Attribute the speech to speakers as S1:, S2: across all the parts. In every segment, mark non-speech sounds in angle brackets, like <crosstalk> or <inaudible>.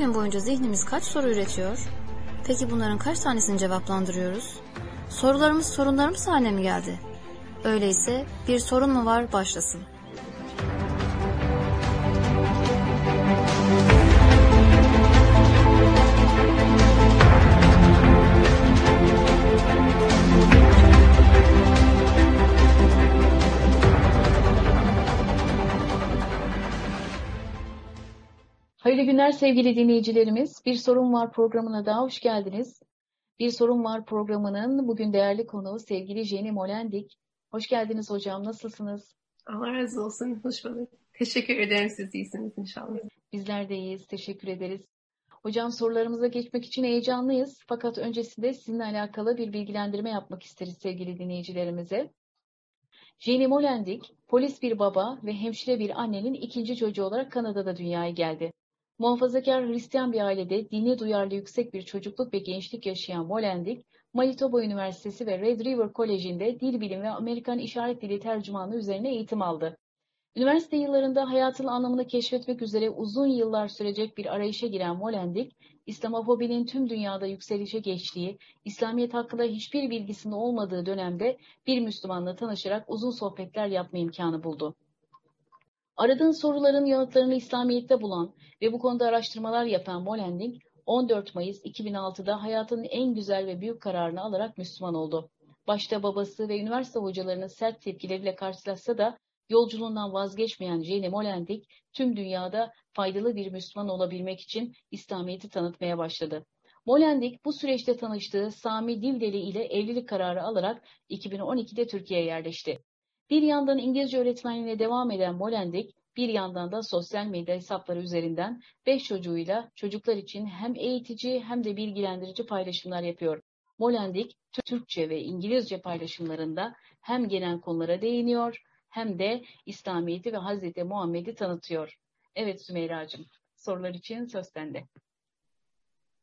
S1: gün boyunca zihnimiz kaç soru üretiyor? Peki bunların kaç tanesini cevaplandırıyoruz? Sorularımız sorunlarımız haline mi geldi? Öyleyse bir sorun mu var başlasın.
S2: Hayırlı günler sevgili dinleyicilerimiz. Bir Sorun Var programına daha hoş geldiniz. Bir Sorun Var programının bugün değerli konuğu sevgili Jenny Molendik. Hoş geldiniz hocam. Nasılsınız?
S3: Allah razı olsun. Hoş bulduk. Teşekkür ederim. Siz iyisiniz inşallah.
S2: Bizler de iyiyiz. Teşekkür ederiz. Hocam sorularımıza geçmek için heyecanlıyız. Fakat öncesinde sizinle alakalı bir bilgilendirme yapmak isteriz sevgili dinleyicilerimize. Jenny Molendik, polis bir baba ve hemşire bir annenin ikinci çocuğu olarak Kanada'da dünyaya geldi. Muhafazakar Hristiyan bir ailede dini duyarlı yüksek bir çocukluk ve gençlik yaşayan Molendik, Manitoba Üniversitesi ve Red River Koleji'nde dil bilimi ve Amerikan İşaret Dili tercümanlığı üzerine eğitim aldı. Üniversite yıllarında hayatın anlamını keşfetmek üzere uzun yıllar sürecek bir arayışa giren Molendik, İslamofobinin tüm dünyada yükselişe geçtiği, İslamiyet hakkında hiçbir bilgisinin olmadığı dönemde bir Müslümanla tanışarak uzun sohbetler yapma imkanı buldu. Aradığın soruların yanıtlarını İslamiyet'te bulan ve bu konuda araştırmalar yapan Molending, 14 Mayıs 2006'da hayatının en güzel ve büyük kararını alarak Müslüman oldu. Başta babası ve üniversite hocalarının sert tepkileriyle karşılaşsa da yolculuğundan vazgeçmeyen Jenny Molendik, tüm dünyada faydalı bir Müslüman olabilmek için İslamiyet'i tanıtmaya başladı. Molendik bu süreçte tanıştığı Sami Divdeli ile evlilik kararı alarak 2012'de Türkiye'ye yerleşti. Bir yandan İngilizce öğretmenliğine devam eden Molendik, bir yandan da sosyal medya hesapları üzerinden beş çocuğuyla çocuklar için hem eğitici hem de bilgilendirici paylaşımlar yapıyor. Molendik, Türkçe ve İngilizce paylaşımlarında hem genel konulara değiniyor hem de İslamiyet'i ve Hazreti Muhammed'i tanıtıyor. Evet Sümeyra'cığım, sorular için söz sende.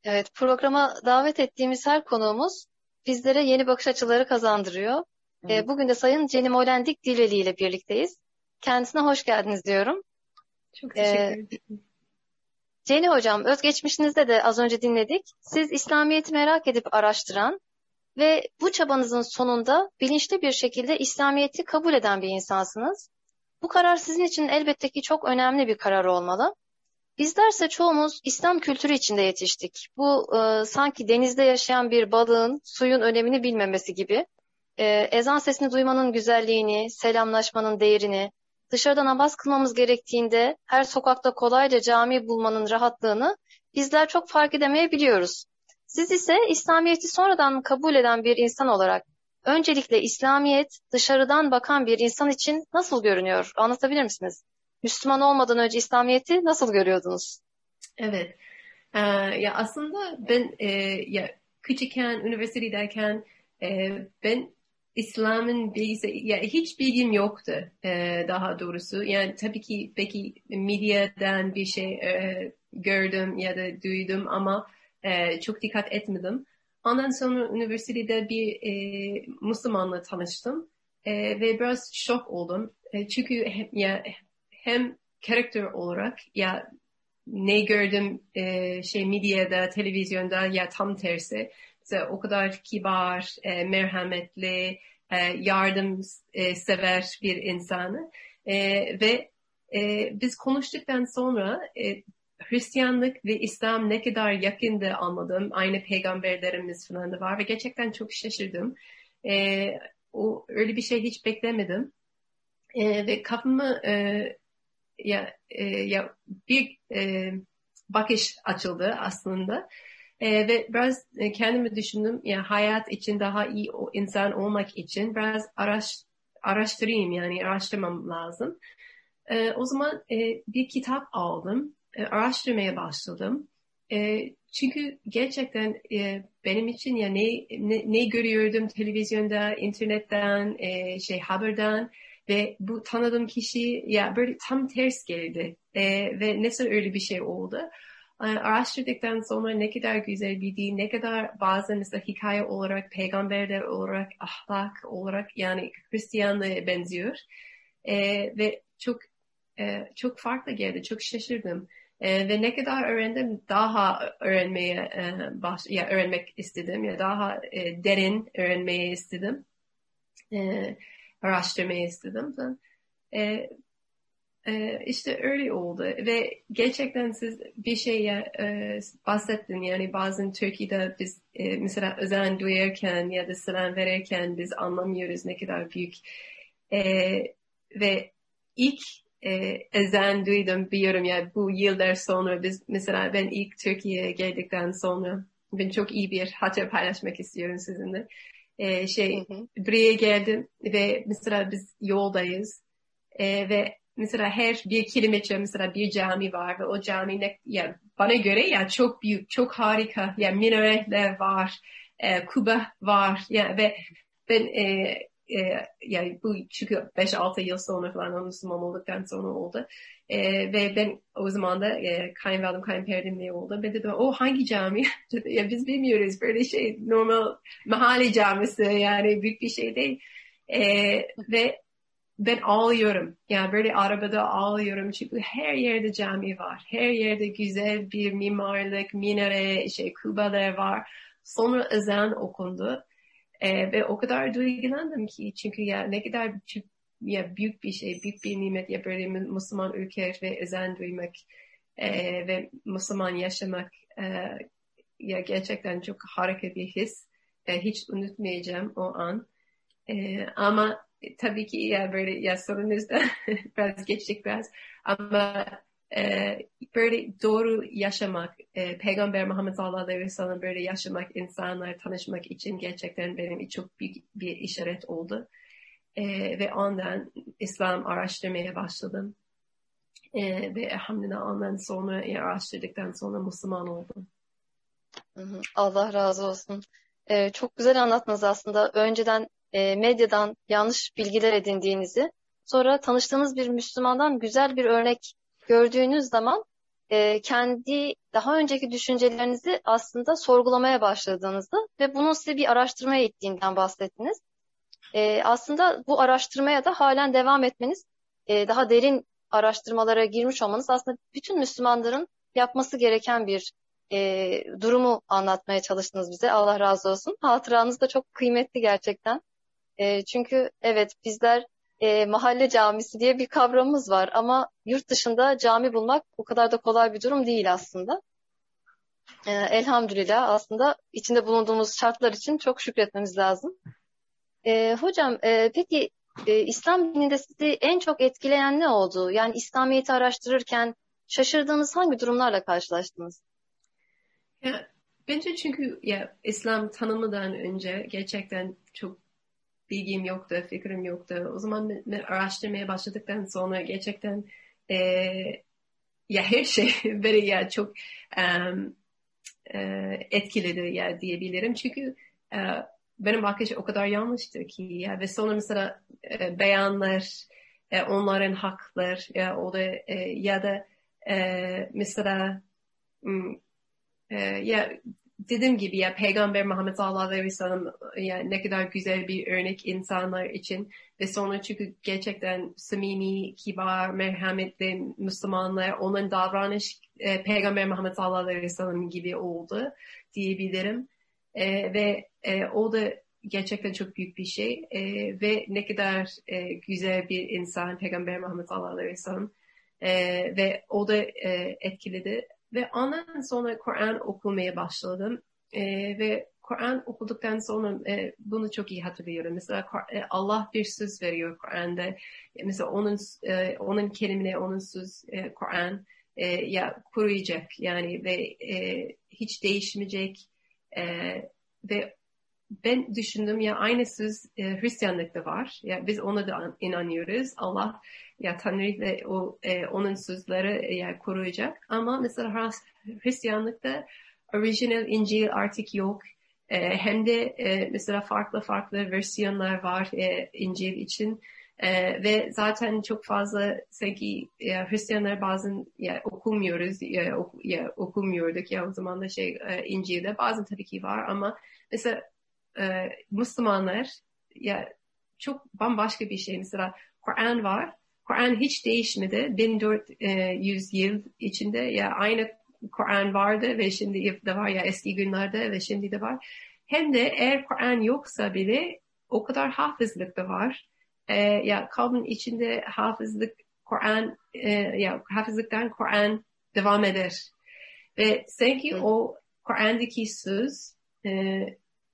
S4: Evet, programa davet ettiğimiz her konuğumuz bizlere yeni bakış açıları kazandırıyor. Evet. Bugün de Sayın Cenim Olendik Dileli ile birlikteyiz. Kendisine hoş geldiniz diyorum.
S3: Çok teşekkür ederim. Ee,
S4: Ceni Hocam, özgeçmişinizde de az önce dinledik. Siz İslamiyet'i merak edip araştıran ve bu çabanızın sonunda bilinçli bir şekilde İslamiyet'i kabul eden bir insansınız. Bu karar sizin için elbette ki çok önemli bir karar olmalı. Bizlerse çoğumuz İslam kültürü içinde yetiştik. Bu e, sanki denizde yaşayan bir balığın suyun önemini bilmemesi gibi. E, ezan sesini duymanın güzelliğini, selamlaşmanın değerini, dışarıda namaz kılmamız gerektiğinde her sokakta kolayca cami bulmanın rahatlığını bizler çok fark edemeyebiliyoruz. Siz ise İslamiyet'i sonradan kabul eden bir insan olarak öncelikle İslamiyet dışarıdan bakan bir insan için nasıl görünüyor? Anlatabilir misiniz? Müslüman olmadan önce İslamiyet'i nasıl görüyordunuz?
S3: Evet. Ee, ya aslında ben e, ya küçükken, üniversitedeyken e, ben İslam'ın bilgisi, ya hiç bilgim yoktu e, daha doğrusu. Yani tabii ki belki medyadan bir şey e, gördüm ya da duydum ama e, çok dikkat etmedim. Ondan sonra üniversitede bir e, Müslümanla tanıştım e, ve biraz şok oldum. E, çünkü hem, ya, hem karakter olarak ya ne gördüm e, şey medyada, televizyonda ya tam tersi. Mesela o kadar kibar, e, merhametli, e, yardım e, sever bir insanı e, ve e, biz konuştuktan sonra e, Hristiyanlık ve İslam ne kadar yakındı anladım. Aynı peygamberlerimiz falan da var ve gerçekten çok şaşırdım. E, o öyle bir şey hiç beklemedim. E, ve kafamı e, ya, e, ya bir e, bakış açıldı aslında. E, ve biraz kendimi düşündüm ya hayat için daha iyi insan olmak için biraz araş, araştırayım yani araştırmam lazım. E, o zaman e, bir kitap aldım, e, araştırmaya başladım. E, çünkü gerçekten e, benim için ya ne, ne, ne görüyordum televizyonda, internetten, e, şey haberden ve bu tanıdığım kişi ya böyle tam ters geldi e, ve nasıl öyle bir şey oldu araştırdıktan sonra ne kadar güzel bir din, ne kadar bazen mesela hikaye olarak, peygamberler olarak, ahlak olarak yani Hristiyanlığa benziyor. E, ve çok e, çok farklı geldi, çok şaşırdım. E, ve ne kadar öğrendim daha öğrenmeye e, baş, ya öğrenmek istedim ya daha e, derin öğrenmeye istedim. E, araştırmayı istedim. E, e, işte öyle oldu ve gerçekten siz bir şey e, bahsettin yani bazen Türkiye'de biz e, mesela özen duyarken ya da selam verirken biz anlamıyoruz ne kadar büyük e, ve ilk e, ezan duydum biliyorum ya bu yıllar sonra biz mesela ben ilk Türkiye'ye geldikten sonra ben çok iyi bir hatır paylaşmak istiyorum sizinle. E, şey hı hı. buraya geldim ve mesela biz yoldayız e, ve mesela her bir kilometre mesela bir cami var ve o cami ne, yani bana göre ya çok büyük, çok harika. Yani minareler var, e, kuba var yani ve ben e, e, yani bu çünkü 5-6 yıl sonra falan onun Müslüman olduktan sonra oldu. E, ve ben o zaman da e, kayınvalidem kayınpederimle oldu. Ben dedim o hangi cami? <laughs> ya biz bilmiyoruz böyle şey normal mahalle camisi yani büyük bir şey değil. E, ve ben ağlıyorum. Yani böyle arabada ağlıyorum çünkü her yerde cami var. Her yerde güzel bir mimarlık, minare, şey kubalar var. Sonra ezan okundu. E, ve o kadar duygulandım ki çünkü ya ne kadar ya büyük bir şey, büyük bir nimet ya böyle Müslüman ülke ve ezan duymak e, ve Müslüman yaşamak e, ya gerçekten çok harika bir his. E, hiç unutmayacağım o an. E, ama e, tabii ki ya böyle ya sorunuzda <laughs> biraz geçtik biraz ama e, böyle doğru yaşamak, e, Peygamber Muhammed sallallahu aleyhi ve sellem böyle yaşamak, insanlar tanışmak için gerçekten benim çok büyük bir işaret oldu. E, ve ondan İslam araştırmaya başladım. E, ve elhamdülillah ondan sonra e, araştırdıktan sonra Müslüman oldum.
S4: Allah razı olsun. Ee, çok güzel anlattınız aslında. Önceden e, medyadan yanlış bilgiler edindiğinizi, sonra tanıştığınız bir Müslümandan güzel bir örnek gördüğünüz zaman e, kendi daha önceki düşüncelerinizi aslında sorgulamaya başladığınızı ve bunun size bir araştırmaya ittiğinden bahsettiniz. E, aslında bu araştırmaya da halen devam etmeniz, daha derin araştırmalara girmiş olmanız aslında bütün Müslümanların yapması gereken bir e, durumu anlatmaya çalıştınız bize. Allah razı olsun. Hatıranız da çok kıymetli gerçekten. E, çünkü evet bizler e, mahalle camisi diye bir kavramımız var ama yurt dışında cami bulmak o kadar da kolay bir durum değil aslında. E, elhamdülillah aslında içinde bulunduğumuz şartlar için çok şükretmemiz lazım. E, hocam e, peki e, İslam dininde sizi en çok etkileyen ne oldu? Yani İslamiyet'i araştırırken şaşırdığınız hangi durumlarla karşılaştınız?
S3: Ya, bence çünkü ya İslam tanımından önce gerçekten çok bilgim yoktu, fikrim yoktu. O zaman araştırmaya başladıktan sonra gerçekten e, ya her şey <laughs> beni ya çok e, etkiledi ya diyebilirim. Çünkü e, benim bakış o kadar yanlıştı ki ya ve sonra mesela e, beyanlar, e, onların haklar ya o da e, ya da e, mesela e, ya dediğim gibi ya Peygamber Muhammed sallallahu aleyhi ve sellem yani ne kadar güzel bir örnek insanlar için. Ve sonra çünkü gerçekten samimi, kibar, merhametli Müslümanlar onun davranış e, Peygamber Muhammed sallallahu aleyhi ve sellem gibi oldu diyebilirim. E, ve e, o da gerçekten çok büyük bir şey. E, ve ne kadar e, güzel bir insan Peygamber Muhammed sallallahu aleyhi ve sellem. E, ve o da e, etkiledi ve ondan sonra Kur'an okumaya başladım. E, ve Kur'an okuduktan sonra e, bunu çok iyi hatırlıyorum. Mesela e, Allah bir söz veriyor Kur'an'da. Mesela onun e, onun kelimeleri, onun söz e, Kur'an e, ya koruyacak yani ve e, hiç değişmeyecek e, ve ben düşündüm ya aynı söz e, Hristiyanlıkta var. Ya biz ona da inanıyoruz. Allah ya Tanrı ve o e, onun sözleri e, ya koruyacak. Ama mesela Hristiyanlıkta orijinal İncil artık yok. E, hem de e, mesela farklı farklı versiyonlar var e, İncil için. E, ve zaten çok fazla sanki ya, Hristiyanlar bazen ya, okumuyoruz ya, ok, ya okumuyorduk ya o zaman da şey e, İncil'de bazen tabii ki var ama mesela e, Müslümanlar ya çok bambaşka bir şey. Mesela Kur'an var. Kur'an hiç değişmedi. 1400 yıl içinde ya aynı Kur'an vardı ve şimdi de var ya eski günlerde ve şimdi de var. Hem de eğer Kur'an yoksa bile o kadar hafızlık da var. Ee, ya kalbin içinde hafızlık Kur'an e, ya hafızlıktan Kur'an devam eder. Ve sanki o Kur'an'daki söz e,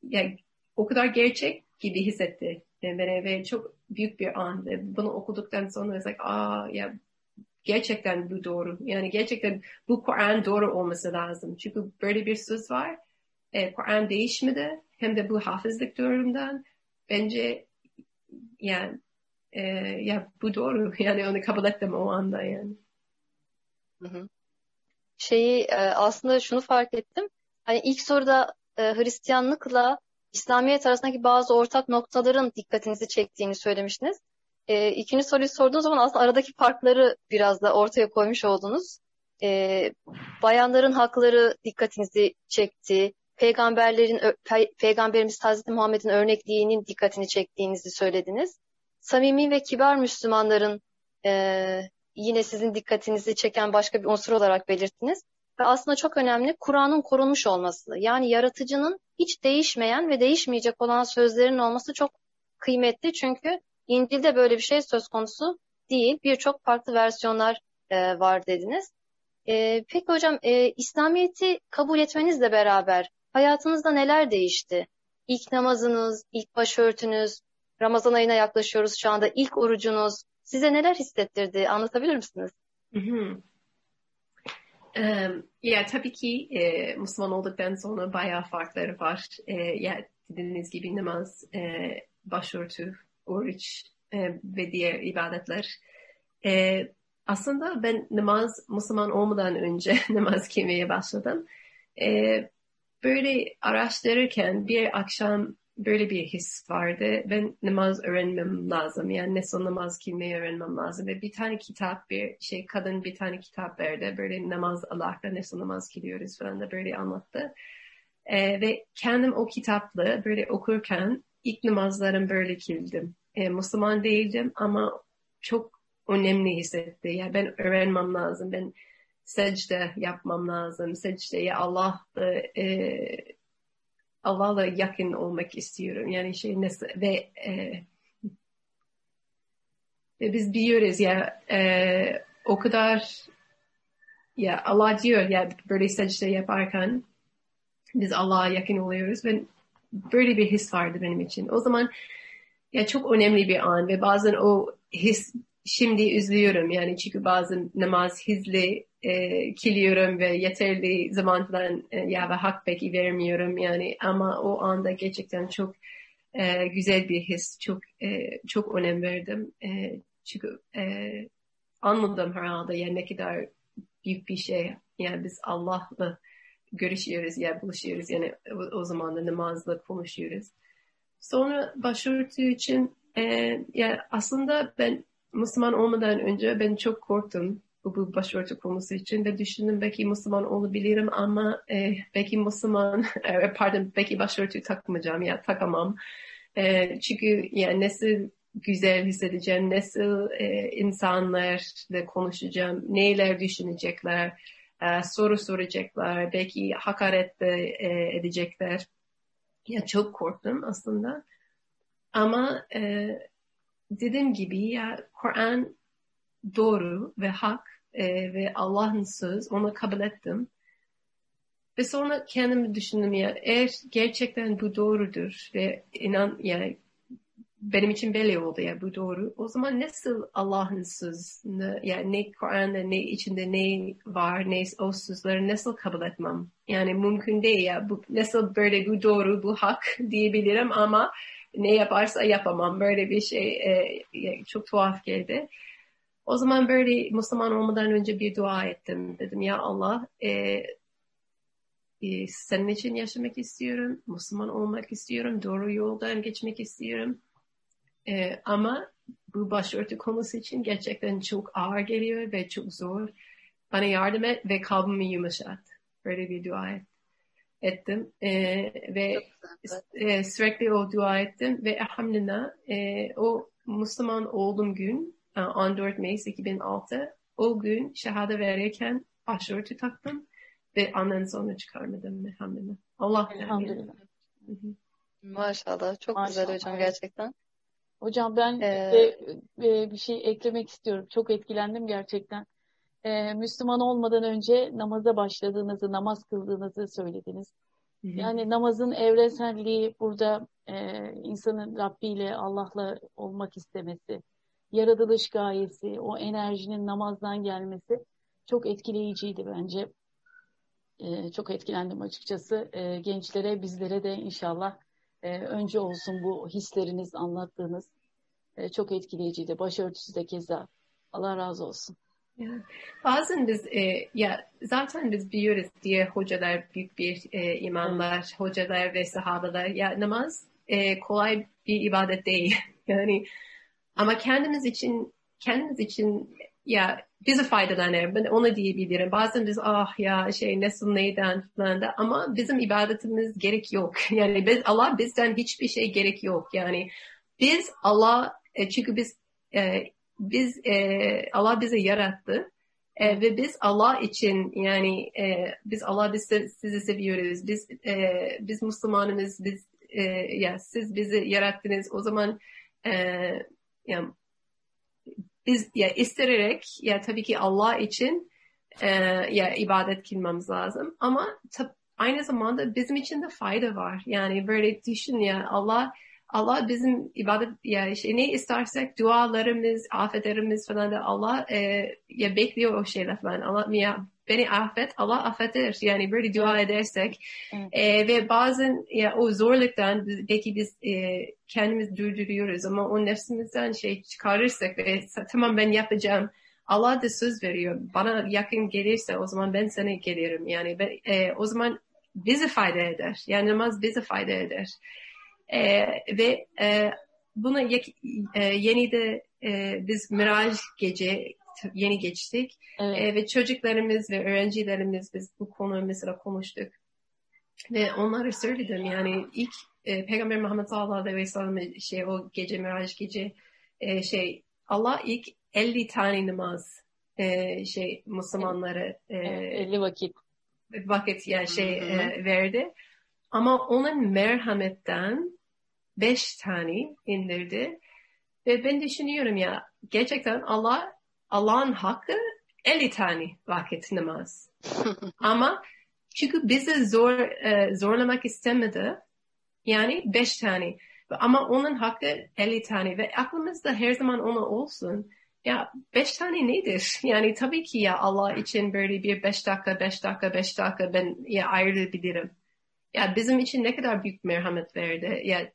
S3: ya o kadar gerçek gibi hissetti beni ve çok büyük bir an bunu okuduktan sonra like, aa ya gerçekten bu doğru. Yani gerçekten bu Kur'an doğru olması lazım. Çünkü böyle bir söz var. E, Kur'an değişmedi. Hem de bu hafızlık durumundan bence yani e, ya bu doğru. <laughs> Yani onu kabul ettim o anda yani.
S4: Hı hı. Şeyi e, aslında şunu fark ettim. Hani ilk soruda e, Hristiyanlıkla İslamiyet arasındaki bazı ortak noktaların dikkatinizi çektiğini söylemiştiniz. E, ikinci soruyu sorduğunuz zaman aslında aradaki farkları biraz da ortaya koymuş oldunuz. E, bayanların hakları dikkatinizi çekti. Peygamberlerin, pe, Peygamberimiz Hazreti Muhammed'in örnekliğinin dikkatini çektiğinizi söylediniz. Samimi ve kibar Müslümanların e, yine sizin dikkatinizi çeken başka bir unsur olarak belirttiniz. Aslında çok önemli Kur'an'ın korunmuş olması. Yani yaratıcının hiç değişmeyen ve değişmeyecek olan sözlerin olması çok kıymetli. Çünkü İncil'de böyle bir şey söz konusu değil. Birçok farklı versiyonlar e, var dediniz. E, peki hocam e, İslamiyet'i kabul etmenizle beraber hayatınızda neler değişti? İlk namazınız, ilk başörtünüz, Ramazan ayına yaklaşıyoruz şu anda. İlk orucunuz size neler hissettirdi? Anlatabilir misiniz?
S3: Hı hı. Um, ya tabii ki e, Müslüman olduktan sonra bayağı farkları var. E, ya dediğiniz gibi namaz, e, başörtü, oruç e, ve diğer ibadetler. E, aslında ben namaz Müslüman olmadan önce <laughs> namaz kılmaya başladım. E, böyle araştırırken bir akşam böyle bir his vardı. Ben namaz öğrenmem lazım. Yani nasıl namaz kılmayı öğrenmem lazım. Ve bir tane kitap, bir şey kadın bir tane kitap verdi. Böyle namaz Allah'la nasıl namaz kılıyoruz falan da böyle anlattı. Ee, ve kendim o kitapla böyle okurken ilk namazlarım böyle kıldım. Ee, Müslüman değildim ama çok önemli hissetti. Yani ben öğrenmem lazım. Ben secde yapmam lazım. Secdeye Allah'la e, Allah'la yakın olmak istiyorum. Yani şey nasıl ve e, ve biz biliyoruz ya e, o kadar ya Allah diyor ya böyle secde yaparken biz Allah'a yakın oluyoruz ve böyle bir his vardı benim için. O zaman ya çok önemli bir an ve bazen o his şimdi üzülüyorum yani çünkü bazen namaz hızlı e, kiliyorum ve yeterli zamandan e, ya ve hak belki vermiyorum yani. Ama o anda gerçekten çok e, güzel bir his çok e, çok önem verdim. E, çünkü e, anladım herhalde yani ne kadar büyük bir şey. Yani biz Allah'la görüşüyoruz ya buluşuyoruz yani o, o zaman da namazla konuşuyoruz. Sonra başörtü için e, yani aslında ben Müslüman olmadan önce ben çok korktum bu, bu başörtü konusu için ve düşündüm belki Müslüman olabilirim ama e, belki Müslüman <laughs> e, pardon belki başörtü takmayacağım ya takamam. E, çünkü yani nasıl güzel hissedeceğim, nasıl e, insanlarla konuşacağım, neler düşünecekler, e, soru soracaklar, belki hakaret de e, edecekler. Ya çok korktum aslında. Ama e, dediğim gibi ya Kur'an doğru ve hak e, ve Allah'ın söz onu kabul ettim. Ve sonra kendimi düşündüm ya eğer gerçekten bu doğrudur ve inan yani benim için belli oldu ya bu doğru. O zaman nasıl Allah'ın sözünü yani ne Kur'an'da ne içinde ne var ne o sözleri nasıl kabul etmem? Yani mümkün değil ya bu nasıl böyle bu doğru bu hak diyebilirim ama ne yaparsa yapamam. Böyle bir şey e, çok tuhaf geldi. O zaman böyle Müslüman olmadan önce bir dua ettim. Dedim ya Allah e, e, senin için yaşamak istiyorum. Müslüman olmak istiyorum. Doğru yoldan geçmek istiyorum. E, ama bu başörtü konusu için gerçekten çok ağır geliyor ve çok zor. Bana yardım et ve kalbimi yumuşat. Böyle bir dua et ettim e, ve e, sürekli o dua ettim ve elhamdülillah e, o Müslüman olduğum gün 14 Mayıs 2006 o gün şehade verirken başörtü taktım ve ondan sonra çıkarmadım elhamdülillah. Allah
S2: Elhamdülillah.
S4: Maşallah. Çok
S2: Maşallah.
S4: güzel hocam gerçekten.
S2: Hocam ben
S4: Ee,
S2: de e, bir şey eklemek istiyorum. Çok etkilendim gerçekten. Ee, Müslüman olmadan önce namaza başladığınızı, namaz kıldığınızı söylediniz. Yani namazın evrenselliği burada e, insanın Rabbi ile Allah'la olmak istemesi, yaratılış gayesi, o enerjinin namazdan gelmesi çok etkileyiciydi bence. E, çok etkilendim açıkçası. E, gençlere, bizlere de inşallah e, önce olsun bu hisleriniz, anlattığınız e, çok etkileyiciydi. Başörtüsü de keza. Allah razı olsun.
S3: Bazen biz e, ya zaten biz biliyoruz diye hocalar büyük bir e, imamlar, hocalar ve sahabeler ya namaz e, kolay bir ibadet değil. <laughs> Yani ama kendimiz için kendimiz için ya bize faydalanır. Ben onu diyebilirim. Bazen biz ah ya şey nasıl neyden falan da ama bizim ibadetimiz gerek yok. <laughs> Yani biz Allah bizden hiçbir şey gerek yok. Yani biz Allah e, çünkü biz e, biz e, Allah bizi yarattı. E, ve biz Allah için yani e, biz Allah biz sizi seviyoruz. Biz e, biz Müslümanımız biz e, ya siz bizi yarattınız. O zaman e, ya biz ya isteyerek ya tabii ki Allah için e, ya ibadet kılmamız lazım. Ama tab- aynı zamanda bizim için de fayda var. Yani böyle düşün ya Allah Allah bizim ibadet ya şey ne istersek dualarımız, afetlerimiz falan da Allah e, ya bekliyor o şeyler falan. Allah ya beni affet, Allah affeder. Yani böyle dua edersek
S2: Evet.
S3: e, ve bazen ya o zorluktan belki biz e, kendimiz durduruyoruz ama o nefsimizden şey çıkarırsak ve tamam ben yapacağım. Allah da söz veriyor. Bana yakın gelirse o zaman ben sana gelirim. Yani ben, e, o zaman bize fayda eder. Yani namaz bize fayda eder. Ee, ve e, yak- e, yeni de e, biz Miraj gece yeni geçtik
S2: Evet.
S3: E, ve çocuklarımız ve öğrencilerimiz biz bu konuyu mesela konuştuk ve onlara söyledim yani ilk e, Peygamber Muhammed sallallahu aleyhi ve sellem şey o gece Miraj gece e, şey Allah ilk 50 tane namaz e, şey Müslümanlara e,
S2: Evet, 50 vakit.
S3: vakit yani şey
S4: Hı hı.
S3: e, verdi. Ama onun merhametten beş tane indirdi. Ve ben düşünüyorum ya gerçekten Allah Allah'ın hakkı 50 tane vakit namaz. <laughs> Ama çünkü bizi zor e, zorlamak istemedi. Yani beş tane. Ama onun hakkı 50 tane ve aklımızda her zaman ona olsun. Ya beş tane nedir? <laughs> Yani tabii ki ya Allah için böyle bir beş dakika, beş dakika, beş dakika ben ya ayrılabilirim. Ya bizim için ne kadar büyük merhamet verdi. Ya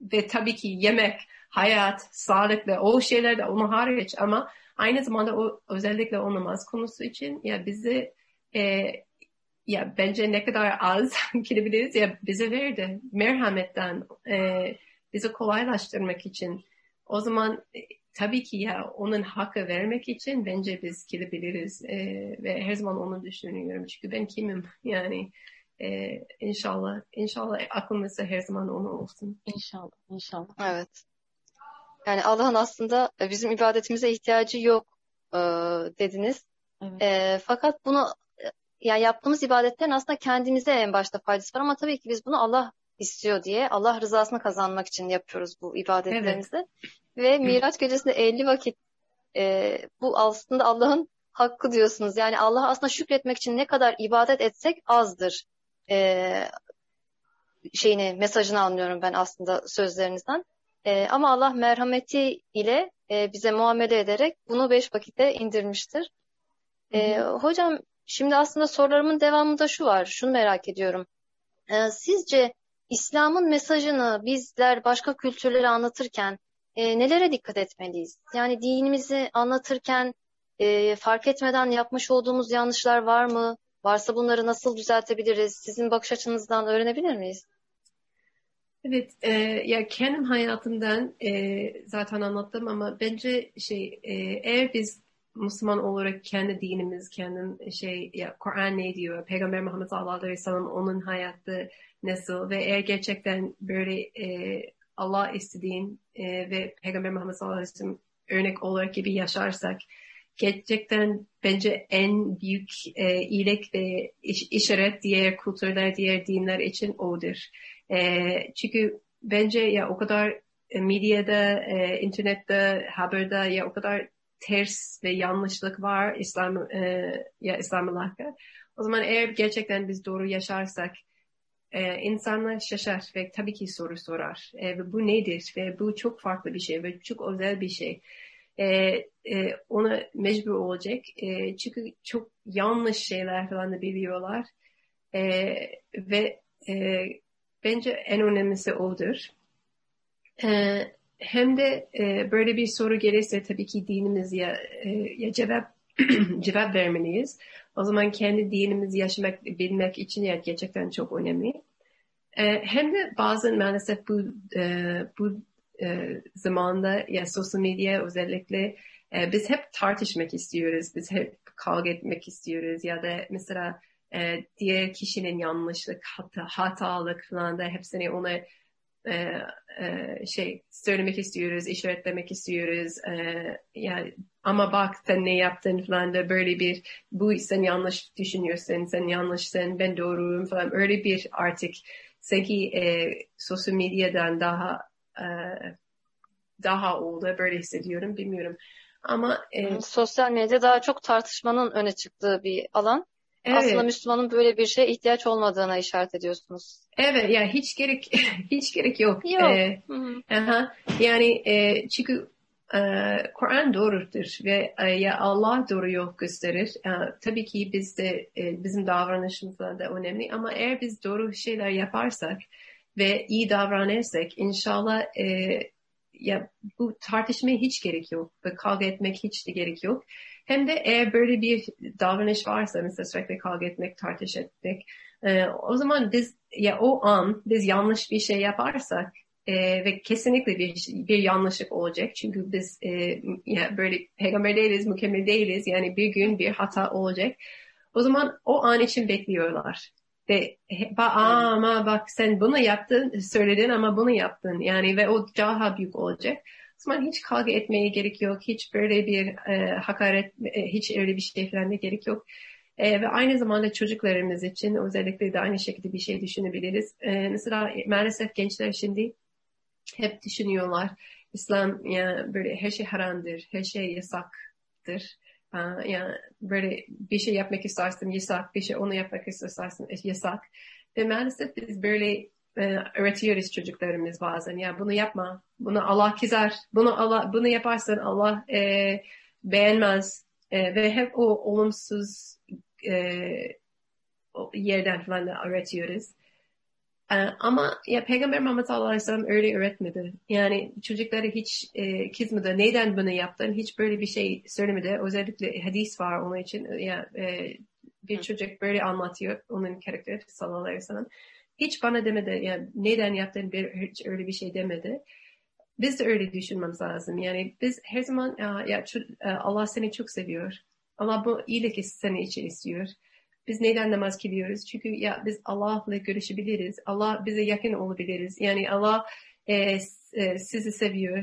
S3: ve tabii ki yemek, hayat, sağlık ve o şeyler de onu hariç ama aynı zamanda o özellikle o namaz konusu için ya bizi e, ya bence ne kadar az <laughs> gidebiliriz ya bize verdi merhametten e, bizi kolaylaştırmak için. O zaman e, tabii ki ya onun hakkı vermek için bence biz gidebiliriz e, ve her zaman onu düşünüyorum çünkü ben kimim <laughs> yani e, inşallah inşallah aklımızda her zaman onu olsun.
S2: İnşallah, inşallah.
S4: Evet. Yani Allah'ın aslında e, bizim ibadetimize ihtiyacı yok e, dediniz.
S2: Evet.
S4: E, fakat bunu e, yani yaptığımız ibadetlerin aslında kendimize en başta faydası var ama tabii ki biz bunu Allah istiyor diye Allah rızasını kazanmak için yapıyoruz bu ibadetlerimizi. Ve Miraç gecesinde 50 vakit e, bu aslında Allah'ın hakkı diyorsunuz. Yani Allah aslında şükretmek için ne kadar ibadet etsek azdır. E, şeyini mesajını anlıyorum ben aslında sözlerinizden. E, ama Allah merhameti ile e, bize muamele ederek bunu beş vakitte indirmiştir. E, hocam şimdi aslında sorularımın devamında şu var. Şunu merak ediyorum. E, sizce İslam'ın mesajını bizler başka kültürlere anlatırken e, nelere dikkat etmeliyiz? Yani dinimizi anlatırken e, fark etmeden yapmış olduğumuz yanlışlar var mı? Varsa bunları nasıl düzeltebiliriz? Sizin bakış açınızdan öğrenebilir miyiz?
S3: Evet, e, ya kendim hayatımdan e, zaten anlattım ama bence şey e, eğer biz Müslüman olarak kendi dinimiz, kendi şey ya Kur'an ne diyor, Peygamber Muhammed sallallahu aleyhi ve onun hayatı nasıl ve eğer gerçekten böyle e, Allah istediğin e, ve Peygamber Muhammed sallallahu aleyhi ve örnek olarak gibi yaşarsak gerçekten bence en büyük e, iyilik ve iş, işaret diğer kültürler, diğer dinler için odur. E, çünkü bence ya o kadar e, medyada, e, internette, haberde ya o kadar ters ve yanlışlık var İslam e, ya İslam alaka. O zaman eğer gerçekten biz doğru yaşarsak e, insanlar şaşar ve tabii ki soru sorar. E, ve bu nedir? Ve bu çok farklı bir şey ve çok özel bir şey. E, e, ona mecbur olacak. E, çünkü çok yanlış şeyler falan da biliyorlar. E, ve e, bence en önemlisi odur. E, hem de e, böyle bir soru gelirse tabii ki dinimiz ya, e, ya cevap <clears throat> cevap vermeliyiz. O zaman kendi dinimizi yaşamak, bilmek için gerçekten çok önemli. E, hem de bazen maalesef bu e, bu e, zamanda ya sosyal medya özellikle e, biz hep tartışmak istiyoruz. Biz hep kavga etmek istiyoruz ya da mesela e, diğer kişinin yanlışlık, hata, hatalık falan da hepsini ona e, e, şey söylemek istiyoruz, işaretlemek istiyoruz. E, yani ama bak sen ne yaptın falan da böyle bir bu sen yanlış düşünüyorsun, sen yanlışsın, ben doğruyum falan öyle bir artık sanki e, sosyal medyadan daha daha oldu böyle hissediyorum bilmiyorum. Ama
S4: e, sosyal medya daha çok tartışmanın öne çıktığı bir alan.
S3: Evet.
S4: Aslında Müslümanın böyle bir şeye ihtiyaç olmadığına işaret ediyorsunuz.
S3: Evet yani hiç gerek <laughs> hiç gerek yok.
S4: Yok.
S3: Ee, aha, yani e, çünkü e, Kur'an doğrudur ve e, ya Allah doğru yol gösterir. E, tabii ki biz de e, bizim davranışımız da önemli ama eğer biz doğru şeyler yaparsak ve iyi davranırsak inşallah e, ya bu tartışmaya hiç gerek yok ve kavga etmek hiç de gerek yok. Hem de eğer böyle bir davranış varsa mesela sürekli kavga etmek, tartış etmek e, o zaman biz ya o an biz yanlış bir şey yaparsak e, ve kesinlikle bir, bir yanlışlık olacak. Çünkü biz e, ya böyle peygamber değiliz, mükemmel değiliz. Yani bir gün bir hata olacak. O zaman o an için bekliyorlar. Ve ama bak sen bunu yaptın, söyledin ama bunu yaptın. Yani ve o daha büyük olacak. O zaman hiç kavga etmeye gerek yok. Hiç böyle bir e, hakaret, e, hiç öyle bir şey falan da gerek yok. E, ve aynı zamanda çocuklarımız için özellikle de aynı şekilde bir şey düşünebiliriz. E, mesela maalesef gençler şimdi hep düşünüyorlar. İslam yani böyle her şey haramdır, her şey yasaktır. Yani böyle bir şey yapmak istersin yasak, bir şey onu yapmak istersin yasak. Ve maalesef biz böyle e, öğretiyoruz çocuklarımız bazen. Ya bunu yapma, bunu Allah kızar, bunu Allah bunu yaparsan Allah e, beğenmez e, ve hep o olumsuz e, yerden falan öğretiyoruz. E, ama ya Peygamber Muhammed sallallahu aleyhi ve sellem öyle öğretmedi. Yani çocukları hiç e, kızmadı. Neden bunu yaptın? Hiç böyle bir şey söylemedi. Özellikle hadis var onun için. Ya, e, bir çocuk böyle anlatıyor. Onun karakteri sallallahu aleyhi ve sellem. Hiç bana demedi. Yani neden yaptın? Bir, hiç öyle bir şey demedi. Biz de öyle düşünmemiz lazım. Yani biz her zaman ya, ya Allah seni çok seviyor. Allah bu iyilik seni için istiyor. Biz neden namaz kılıyoruz? Çünkü ya biz Allah'la görüşebiliriz. Allah bize yakın olabiliriz. Yani Allah e, e, sizi seviyor.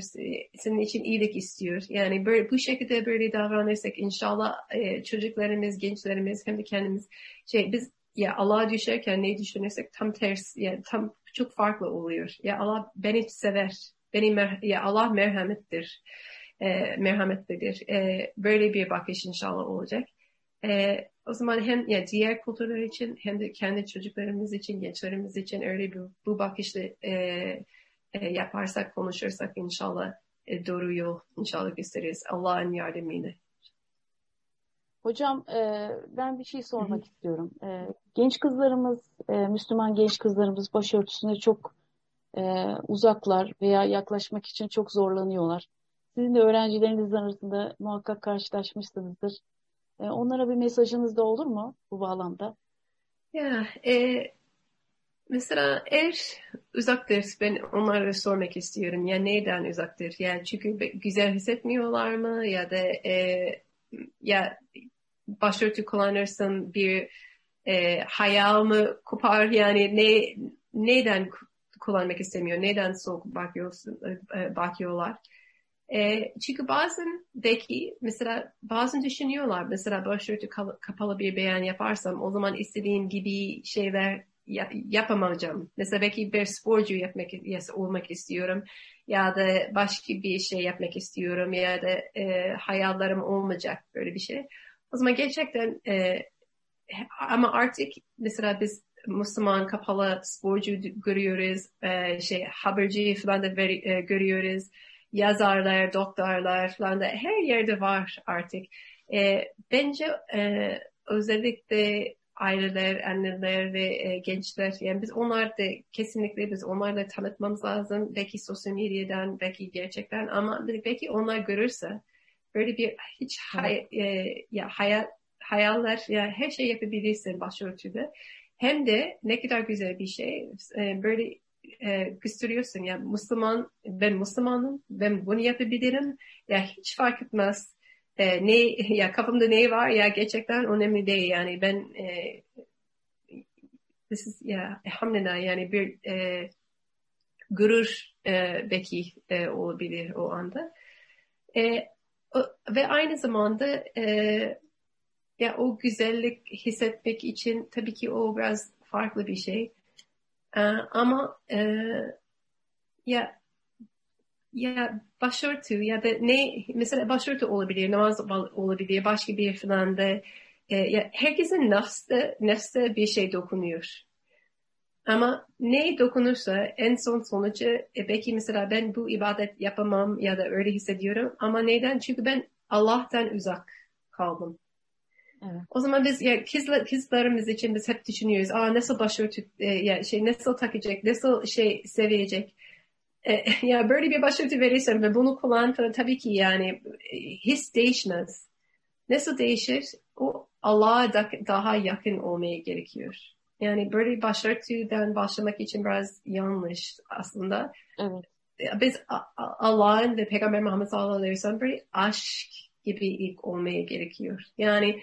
S3: Senin için iyilik istiyor. Yani böyle bu şekilde böyle davranırsak inşallah e, çocuklarımız, gençlerimiz hem de kendimiz şey biz ya Allah'a düşerken ne düşünürsek tam tersi yani tam çok farklı oluyor. Ya Allah beni sever. Beni ya Allah merhamettir. E, merhametlidir. E, böyle bir bakış inşallah olacak. E, o zaman hem ya diğer kültürler için hem de kendi çocuklarımız için, gençlerimiz için öyle bir bu bakışla e, e, yaparsak, konuşursak inşallah e, doğru yol inşallah gösteririz. Allah'ın yardımıyla.
S2: Hocam e, ben bir şey sormak Hı-hı. istiyorum. E, genç kızlarımız, e, Müslüman genç kızlarımız başörtüsüne çok e, uzaklar veya yaklaşmak için çok zorlanıyorlar. Sizin de öğrencileriniz arasında muhakkak karşılaşmışsınızdır. E, onlara bir mesajınız da olur mu bu bağlamda?
S3: Ya, e, mesela eğer uzaktır ben onlara sormak istiyorum. Ya neden uzaktır? Yani çünkü güzel hissetmiyorlar mı? Ya da e, ya başörtü kullanırsın bir e, hayal mı kopar? Yani ne neden kullanmak istemiyor? Neden soğuk bakıyorsun, e, bakıyorlar? E, çünkü bazen belki mesela bazen düşünüyorlar mesela başörtü kapalı bir beyan yaparsam o zaman istediğim gibi şeyler yap, yapamayacağım. Mesela belki bir sporcu yapmak olmak istiyorum ya da başka bir şey yapmak istiyorum ya da e, hayallerim olmayacak böyle bir şey. O zaman gerçekten e, ama artık mesela biz Müslüman kapalı sporcu görüyoruz, e, şey haberci falan da veri, e, görüyoruz, yazarlar, doktorlar falan da her yerde var artık. E, bence e, özellikle aileler, anneler ve e, gençler yani biz onlar da kesinlikle biz onlarla tanıtmamız lazım. Belki sosyal medyadan, belki gerçekten ama belki onlar görürse böyle bir hiç hay, e, ya hayat hayaller ya her şey yapabilirsin başörtüde. Hem de ne kadar güzel bir şey e, böyle e, gösteriyorsun ya Müslüman ben Müslümanım ben bunu yapabilirim. Ya hiç fark etmez. E, ne ya kafamda ne var? Ya gerçekten önemli değil. Yani ben e, this is ya elhamdülillah yani bir e, gurur e, belki e, olabilir o anda. E, o, ve aynı zamanda e, ya o güzellik hissetmek için tabii ki o biraz farklı bir şey e, ama e, ya ya başörtü ya da ne mesela başörtü olabilir, namaz olabilir, başka bir falan da e, ya herkesin nefste, nefste bir şey dokunuyor. Ama ne dokunursa en son sonucu e, belki mesela ben bu ibadet yapamam ya da öyle hissediyorum ama neden? Çünkü ben Allah'tan uzak kaldım. Evet. O zaman biz ya kızlar, kızlarımız için biz hep düşünüyoruz. Aa nasıl başörtü e, ya şey nasıl takacak, nasıl şey sevecek. E, <laughs> ya böyle bir başörtü verirsem ve bunu kullan falan tabii ki yani e, his değişmez. Nasıl değişir? O Allah'a da, daha yakın olmaya gerekiyor. Yani böyle başörtüden başlamak için biraz yanlış aslında. Evet. E, biz Allah'ın ve Peygamber Muhammed sallallahu aleyhi ve sellem böyle aşk gibi ilk olmaya gerekiyor. Yani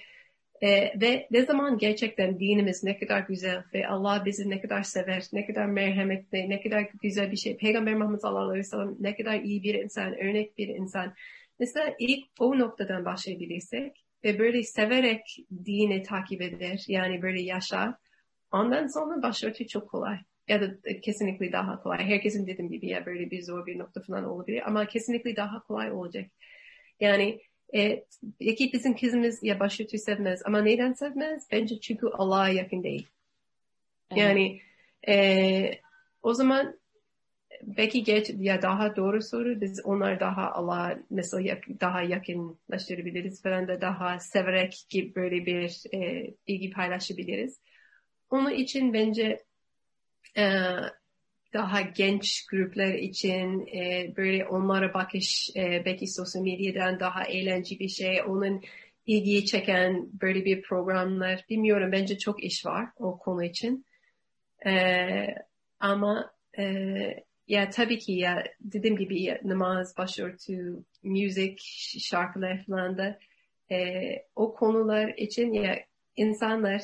S3: e, ve ne zaman gerçekten dinimiz ne kadar güzel ve Allah bizi ne kadar sever, ne kadar merhametli, ne kadar güzel bir şey. Peygamber Muhammed sallallahu aleyhi ve sellem ne kadar iyi bir insan, örnek bir insan. Mesela ilk o noktadan başlayabilirsek ve böyle severek dini takip eder, yani böyle yaşar. Ondan sonra başörtü çok kolay. Ya da kesinlikle daha kolay. Herkesin dediğim gibi ya böyle bir zor bir nokta falan olabilir ama kesinlikle daha kolay olacak. Yani e, belki bizim kızımız ya başörtü sevmez ama neden sevmez? Bence çünkü Allah'a yakın değil. Evet. Yani e, o zaman belki geç ya daha doğru soru biz onlar daha Allah'a nasıl yak, daha yakınlaştırabiliriz falan da daha severek gibi böyle bir e, ilgi paylaşabiliriz. Onun için bence e, daha genç gruplar için e, böyle onlara bakış e, belki sosyal medyadan daha eğlenceli bir şey, onun ilgiyi çeken böyle bir programlar bilmiyorum bence çok iş var o konu için. E, ama e, ya tabii ki ya dediğim gibi ya, namaz, başörtü, müzik, şarkılar falan da e, o konular için ya insanlar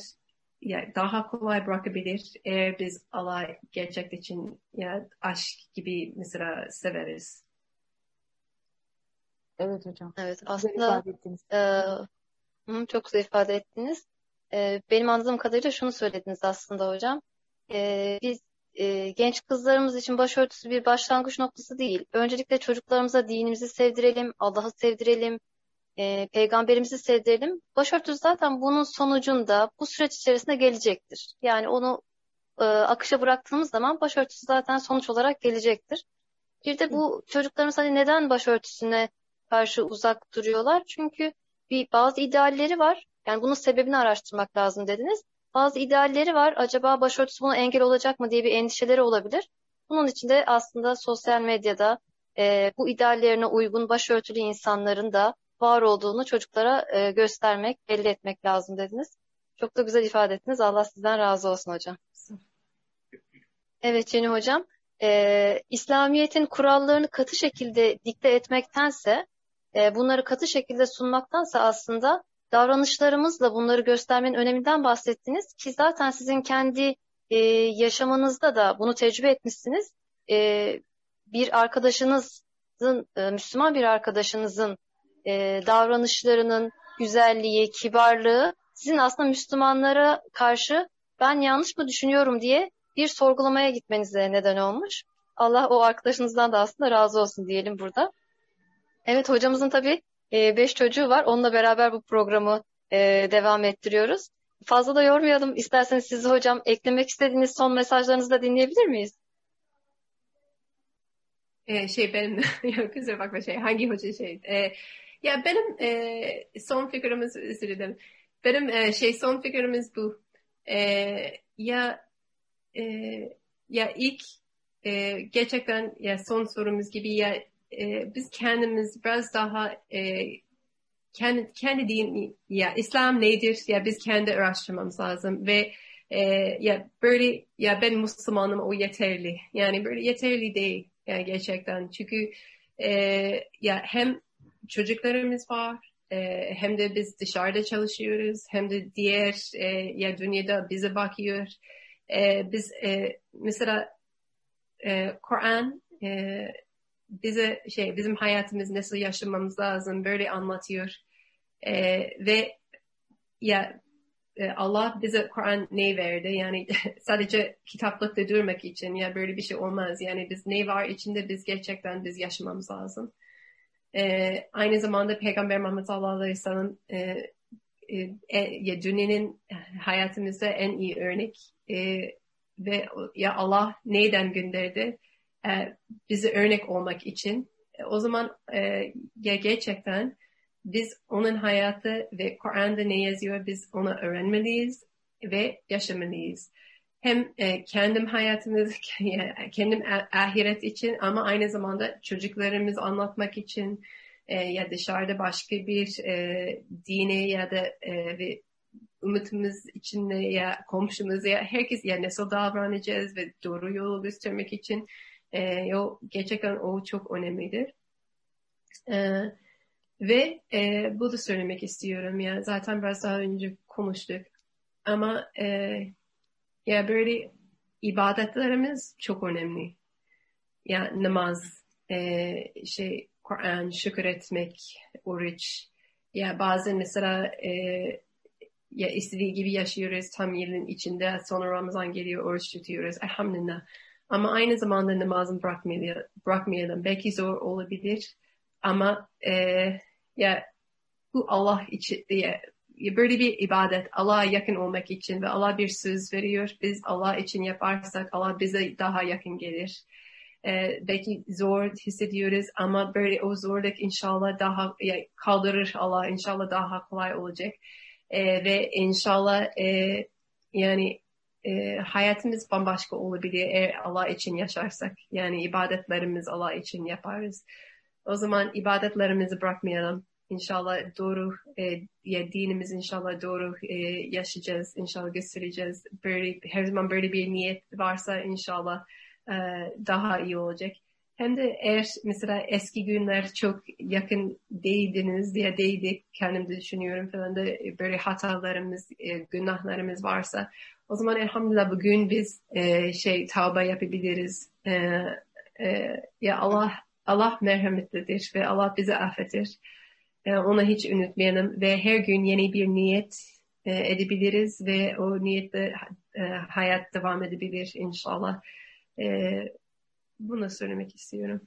S3: yani daha kolay bırakabilir eğer biz Allah gerçek için ya aşk gibi mesela severiz.
S2: Evet hocam.
S4: Evet aslında e, çok güzel ifade ettiniz. E, benim anladığım kadarıyla şunu söylediniz aslında hocam. E, biz e, genç kızlarımız için başörtüsü bir başlangıç noktası değil. Öncelikle çocuklarımıza dinimizi sevdirelim, Allah'ı sevdirelim, e, peygamberimizi sevdirelim. Başörtüsü zaten bunun sonucunda bu süreç içerisinde gelecektir. Yani onu e, akışa bıraktığımız zaman başörtüsü zaten sonuç olarak gelecektir. Bir de bu çocuklarımız hani neden başörtüsüne karşı uzak duruyorlar? Çünkü bir bazı idealleri var. Yani bunun sebebini araştırmak lazım dediniz. Bazı idealleri var. Acaba başörtüsü buna engel olacak mı diye bir endişeleri olabilir. Bunun için de aslında sosyal medyada e, bu ideallerine uygun başörtülü insanların da var olduğunu çocuklara e, göstermek, belli etmek lazım dediniz. Çok da güzel ifade ettiniz. Allah sizden razı olsun hocam. Evet Ceni hocam. E, İslamiyet'in kurallarını katı şekilde dikte etmektense, e, bunları katı şekilde sunmaktansa aslında davranışlarımızla bunları göstermenin öneminden bahsettiniz ki zaten sizin kendi e, yaşamınızda da bunu tecrübe etmişsiniz. E, bir arkadaşınız e, Müslüman bir arkadaşınızın e, davranışlarının güzelliği, kibarlığı sizin aslında Müslümanlara karşı ben yanlış mı düşünüyorum diye bir sorgulamaya gitmenize neden olmuş. Allah o arkadaşınızdan da aslında razı olsun diyelim burada. Evet hocamızın tabii e, beş çocuğu var. Onunla beraber bu programı e, devam ettiriyoruz. Fazla da yormayalım. İsterseniz sizi hocam eklemek istediğiniz son mesajlarınızı da dinleyebilir miyiz?
S3: Ee, şey benim <laughs> yok kusura bakma şey hangi hoca şey e, ya benim e, son fikrimiz özür dilerim. Benim e, şey son fikrimiz bu. E, ya e, ya ilk e, gerçekten ya son sorumuz gibi ya e, biz kendimiz biraz daha e, kendi, kendi din ya İslam nedir? Ya biz kendi araştırmamız lazım ve e, ya böyle ya ben Müslümanım o yeterli. Yani böyle yeterli değil yani gerçekten. Çünkü e, ya hem çocuklarımız var. E, hem de biz dışarıda çalışıyoruz hem de diğer e, ya dünyada bize bakıyor. E, biz e, mesela e, Kur'an e, bize şey bizim hayatımız nasıl yaşamamız lazım böyle anlatıyor. E, ve ya e, Allah bize Kur'an ne verdi? Yani <laughs> sadece kitaplıkta durmak için ya böyle bir şey olmaz. Yani biz ne var içinde biz gerçekten biz yaşamamız lazım. E, aynı zamanda Peygamber Muhammed sallallahu aleyhi ve sellem e, e, e ya dünyanın hayatımızda en iyi örnek e, ve ya Allah neyden gönderdi? E, bize örnek olmak için. E, o zaman e, ya gerçekten biz onun hayatı ve Kur'an'da ne yazıyor biz onu öğrenmeliyiz ve yaşamalıyız. Hem e, kendim hayatımız, <laughs> kendim ahiret için ama aynı zamanda çocuklarımız anlatmak için e, ya dışarıda başka bir e, dine ya da e, ve umutumuz içinde ya komşumuz ya herkes ya nasıl davranacağız ve doğru yolu göstermek için e, yo, gerçekten o çok önemlidir. E, ve e, bu da söylemek istiyorum ya zaten biraz daha önce konuştuk ama e, ya böyle ibadetlerimiz çok önemli. Ya namaz, e, şey Kur'an, şükür etmek, oruç. Ya bazen mesela e, ya istediği gibi yaşıyoruz tam yılın içinde sonra Ramazan geliyor oruç tutuyoruz elhamdülillah. Ama aynı zamanda namazını bırakmayalım. bırakmayalım. Belki zor olabilir ama e, ya bu Allah için diye böyle bir ibadet Allah'a yakın olmak için ve Allah bir söz veriyor. Biz Allah için yaparsak Allah bize daha yakın gelir. Ee, belki zor hissediyoruz ama böyle o zorluk inşallah daha ya, kaldırır Allah inşallah daha kolay olacak. Ee, ve inşallah e, yani e, hayatımız bambaşka olabilir eğer Allah için yaşarsak. Yani ibadetlerimiz Allah için yaparız. O zaman ibadetlerimizi bırakmayalım. İnşallah doğru e, ya dinimiz inşallah doğru e, yaşayacağız. İnşallah göstereceğiz. Böyle, her zaman böyle bir niyet varsa inşallah e, daha iyi olacak. Hem de eğer mesela eski günler çok yakın değildiniz diye değildik kendim de düşünüyorum falan da böyle hatalarımız, e, günahlarımız varsa o zaman elhamdülillah bugün biz e, şey tavba yapabiliriz. E, e, ya Allah Allah merhametlidir ve Allah bizi affetir. E, ona hiç unutmayalım ve her gün yeni bir niyet e, edebiliriz ve o niyetle e, hayat devam edebilir inşallah. E, bunu söylemek istiyorum.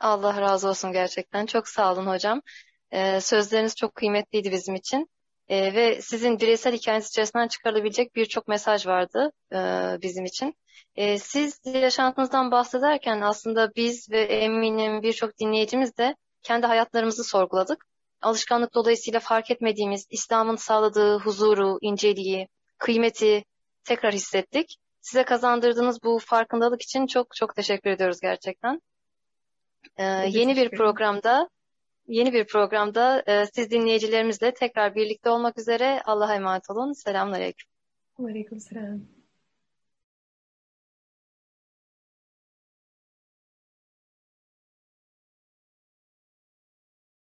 S4: Allah razı olsun gerçekten. Çok sağ olun hocam. Ee, sözleriniz çok kıymetliydi bizim için. Ee, ve sizin bireysel hikayeniz içerisinden çıkarılabilecek birçok mesaj vardı e, bizim için. E, siz yaşantınızdan bahsederken aslında biz ve eminim birçok dinleyicimiz de kendi hayatlarımızı sorguladık. Alışkanlık dolayısıyla fark etmediğimiz İslam'ın sağladığı huzuru, inceliği, kıymeti tekrar hissettik. Size kazandırdığınız bu farkındalık için çok çok teşekkür ediyoruz gerçekten. Ee, yeni bir programda yeni bir programda e, siz dinleyicilerimizle tekrar birlikte olmak üzere Allah'a emanet olun. Selamünaleyküm.
S3: Aleyküm selam.